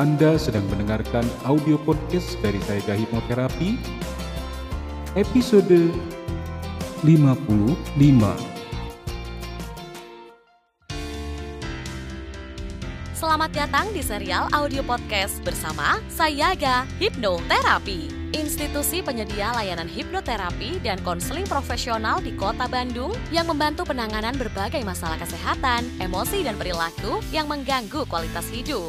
Anda sedang mendengarkan audio podcast dari Saya Hipnoterapi episode 55. Selamat datang di serial audio podcast bersama Sayaga Hipnoterapi. Institusi penyedia layanan hipnoterapi dan konseling profesional di Kota Bandung yang membantu penanganan berbagai masalah kesehatan, emosi, dan perilaku yang mengganggu kualitas hidup.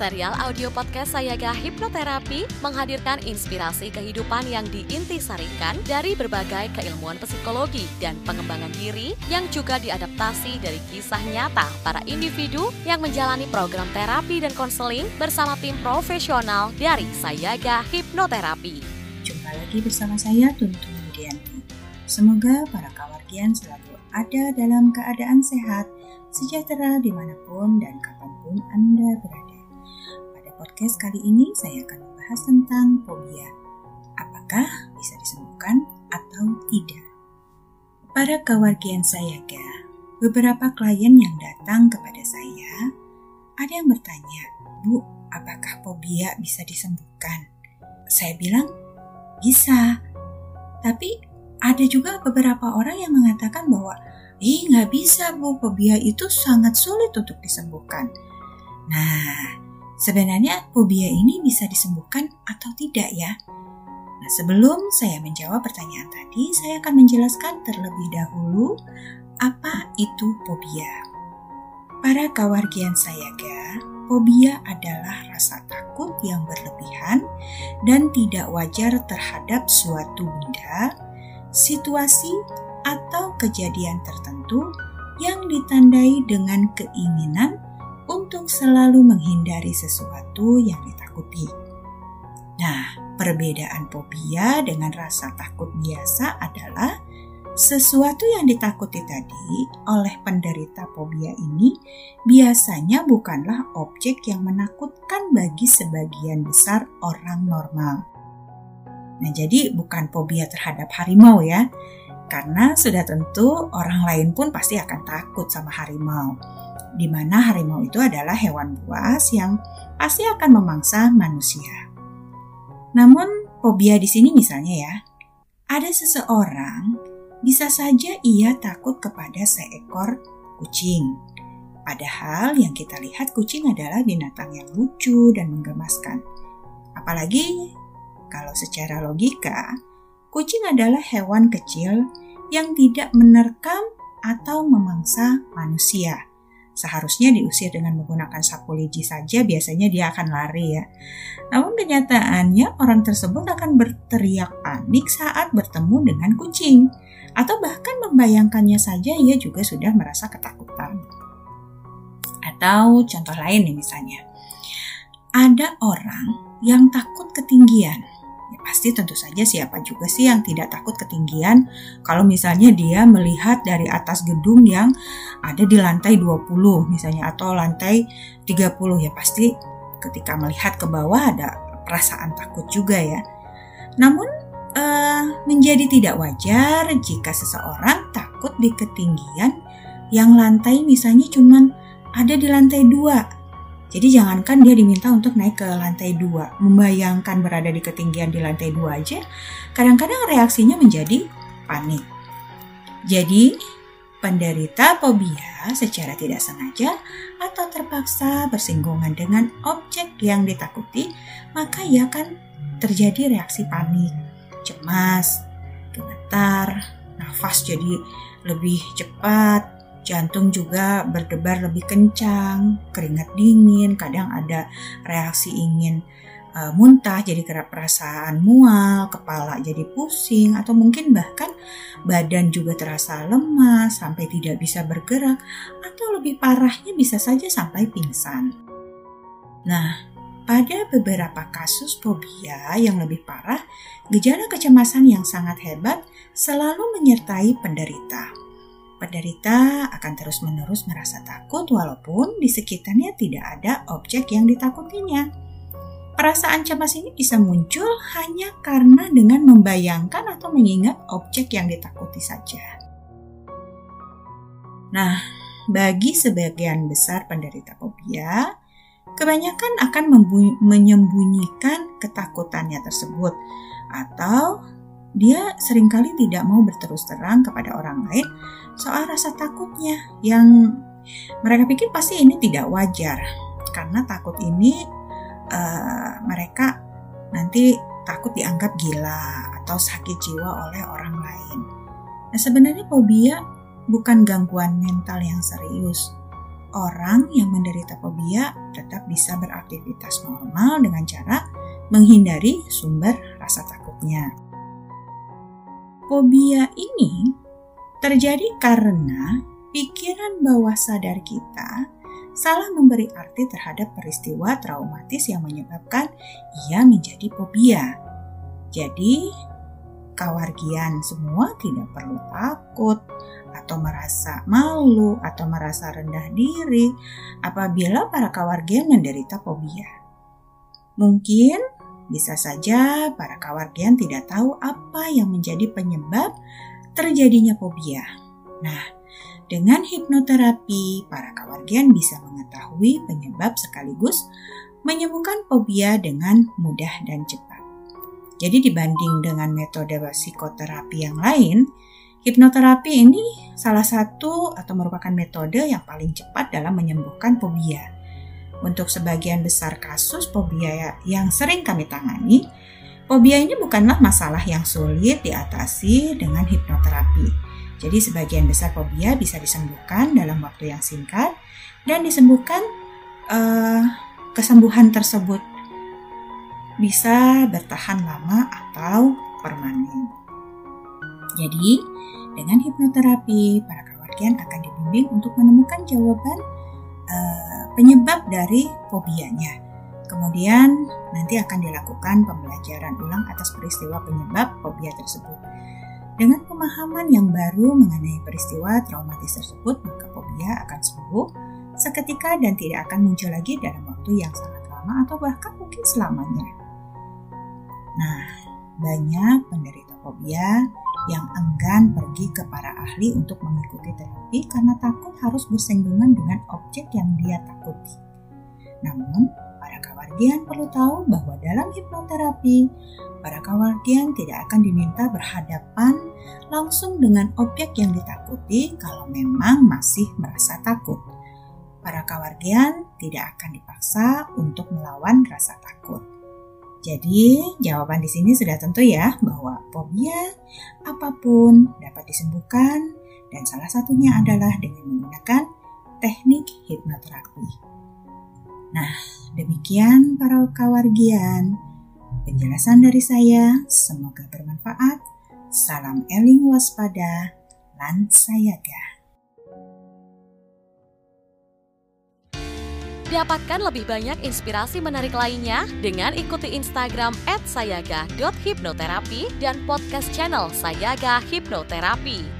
Serial audio podcast Sayaga Hipnoterapi menghadirkan inspirasi kehidupan yang diintisarikan dari berbagai keilmuan psikologi dan pengembangan diri yang juga diadaptasi dari kisah nyata para individu yang menjalani program terapi dan konseling bersama tim profesional dari Sayaga Hipnoterapi. Jumpa lagi bersama saya Tuntun Widianti. Semoga para kawargian selalu ada dalam keadaan sehat, sejahtera di mana pun dan kapan pun Anda berada podcast kali ini saya akan membahas tentang fobia. Apakah bisa disembuhkan atau tidak? Para kawargian saya, ga, beberapa klien yang datang kepada saya, ada yang bertanya, Bu, apakah fobia bisa disembuhkan? Saya bilang, bisa. Tapi ada juga beberapa orang yang mengatakan bahwa, Ih, nggak bisa Bu, fobia itu sangat sulit untuk disembuhkan. Nah, Sebenarnya fobia ini bisa disembuhkan atau tidak ya? Nah, sebelum saya menjawab pertanyaan tadi, saya akan menjelaskan terlebih dahulu apa itu fobia. Para kawargian sayaga, fobia adalah rasa takut yang berlebihan dan tidak wajar terhadap suatu benda, situasi, atau kejadian tertentu yang ditandai dengan keinginan untuk selalu menghindari sesuatu yang ditakuti. Nah, perbedaan fobia dengan rasa takut biasa adalah sesuatu yang ditakuti tadi oleh penderita fobia ini biasanya bukanlah objek yang menakutkan bagi sebagian besar orang normal. Nah, jadi bukan fobia terhadap harimau ya, karena sudah tentu orang lain pun pasti akan takut sama harimau di mana harimau itu adalah hewan buas yang pasti akan memangsa manusia. Namun, fobia di sini misalnya ya, ada seseorang bisa saja ia takut kepada seekor kucing. Padahal yang kita lihat kucing adalah binatang yang lucu dan menggemaskan. Apalagi kalau secara logika, kucing adalah hewan kecil yang tidak menerkam atau memangsa manusia seharusnya diusir dengan menggunakan sapu lidi saja biasanya dia akan lari ya. Namun kenyataannya orang tersebut akan berteriak panik saat bertemu dengan kucing atau bahkan membayangkannya saja ia juga sudah merasa ketakutan. Atau contoh lain nih misalnya. Ada orang yang takut ketinggian pasti tentu saja siapa juga sih yang tidak takut ketinggian kalau misalnya dia melihat dari atas gedung yang ada di lantai 20 misalnya atau lantai 30 ya pasti ketika melihat ke bawah ada perasaan takut juga ya. Namun uh, menjadi tidak wajar jika seseorang takut di ketinggian yang lantai misalnya cuman ada di lantai dua jadi jangankan dia diminta untuk naik ke lantai dua, membayangkan berada di ketinggian di lantai dua aja, kadang-kadang reaksinya menjadi panik. Jadi, penderita fobia secara tidak sengaja atau terpaksa bersinggungan dengan objek yang ditakuti, maka ia akan terjadi reaksi panik, cemas, gemetar, nafas jadi lebih cepat, jantung juga berdebar lebih kencang, keringat dingin, kadang ada reaksi ingin uh, muntah, jadi kerap perasaan mual, kepala jadi pusing, atau mungkin bahkan badan juga terasa lemas sampai tidak bisa bergerak, atau lebih parahnya bisa saja sampai pingsan. Nah, pada beberapa kasus fobia yang lebih parah, gejala kecemasan yang sangat hebat selalu menyertai penderita. Penderita akan terus-menerus merasa takut walaupun di sekitarnya tidak ada objek yang ditakutinya. Perasaan cemas ini bisa muncul hanya karena dengan membayangkan atau mengingat objek yang ditakuti saja. Nah, bagi sebagian besar penderita fobia, kebanyakan akan menyembunyikan ketakutannya tersebut atau dia sering kali tidak mau berterus terang kepada orang lain soal rasa takutnya yang mereka pikir pasti ini tidak wajar karena takut ini uh, mereka nanti takut dianggap gila atau sakit jiwa oleh orang lain. Nah sebenarnya fobia bukan gangguan mental yang serius, orang yang menderita fobia tetap bisa beraktivitas normal dengan cara menghindari sumber rasa takutnya. Fobia ini terjadi karena pikiran bawah sadar kita salah memberi arti terhadap peristiwa traumatis yang menyebabkan ia menjadi fobia. Jadi, kawargian semua tidak perlu takut atau merasa malu atau merasa rendah diri apabila para kawargian menderita fobia. Mungkin bisa saja para kawargian tidak tahu apa yang menjadi penyebab terjadinya fobia. Nah, dengan hipnoterapi, para kawargian bisa mengetahui penyebab sekaligus menyembuhkan fobia dengan mudah dan cepat. Jadi dibanding dengan metode psikoterapi yang lain, Hipnoterapi ini salah satu atau merupakan metode yang paling cepat dalam menyembuhkan fobia. Untuk sebagian besar kasus fobia yang sering kami tangani, fobia ini bukanlah masalah yang sulit diatasi dengan hipnoterapi. Jadi sebagian besar fobia bisa disembuhkan dalam waktu yang singkat dan disembuhkan uh, kesembuhan tersebut bisa bertahan lama atau permanen. Jadi, dengan hipnoterapi, para kawargian akan dibimbing untuk menemukan jawaban penyebab dari fobianya. Kemudian nanti akan dilakukan pembelajaran ulang atas peristiwa penyebab fobia tersebut. Dengan pemahaman yang baru mengenai peristiwa traumatis tersebut, maka fobia akan sembuh seketika dan tidak akan muncul lagi dalam waktu yang sangat lama atau bahkan mungkin selamanya. Nah, banyak penderita fobia yang enggan pergi ke para ahli untuk mengikuti terapi karena takut harus bersinggungan dengan objek yang dia takuti. Namun, para kawargian perlu tahu bahwa dalam hipnoterapi, para kawargian tidak akan diminta berhadapan langsung dengan objek yang ditakuti kalau memang masih merasa takut. Para kawargian tidak akan dipaksa untuk melawan rasa takut jadi, jawaban di sini sudah tentu ya bahwa fobia apa pun dapat disembuhkan dan salah satunya adalah dengan menggunakan teknik hipnoterapi. Nah, demikian para kawargian. Penjelasan dari saya semoga bermanfaat. Salam eling waspada, lan sayaga. Dapatkan lebih banyak inspirasi menarik lainnya dengan ikuti Instagram @sayaga.hipnoterapi dan podcast channel Sayaga Hipnoterapi.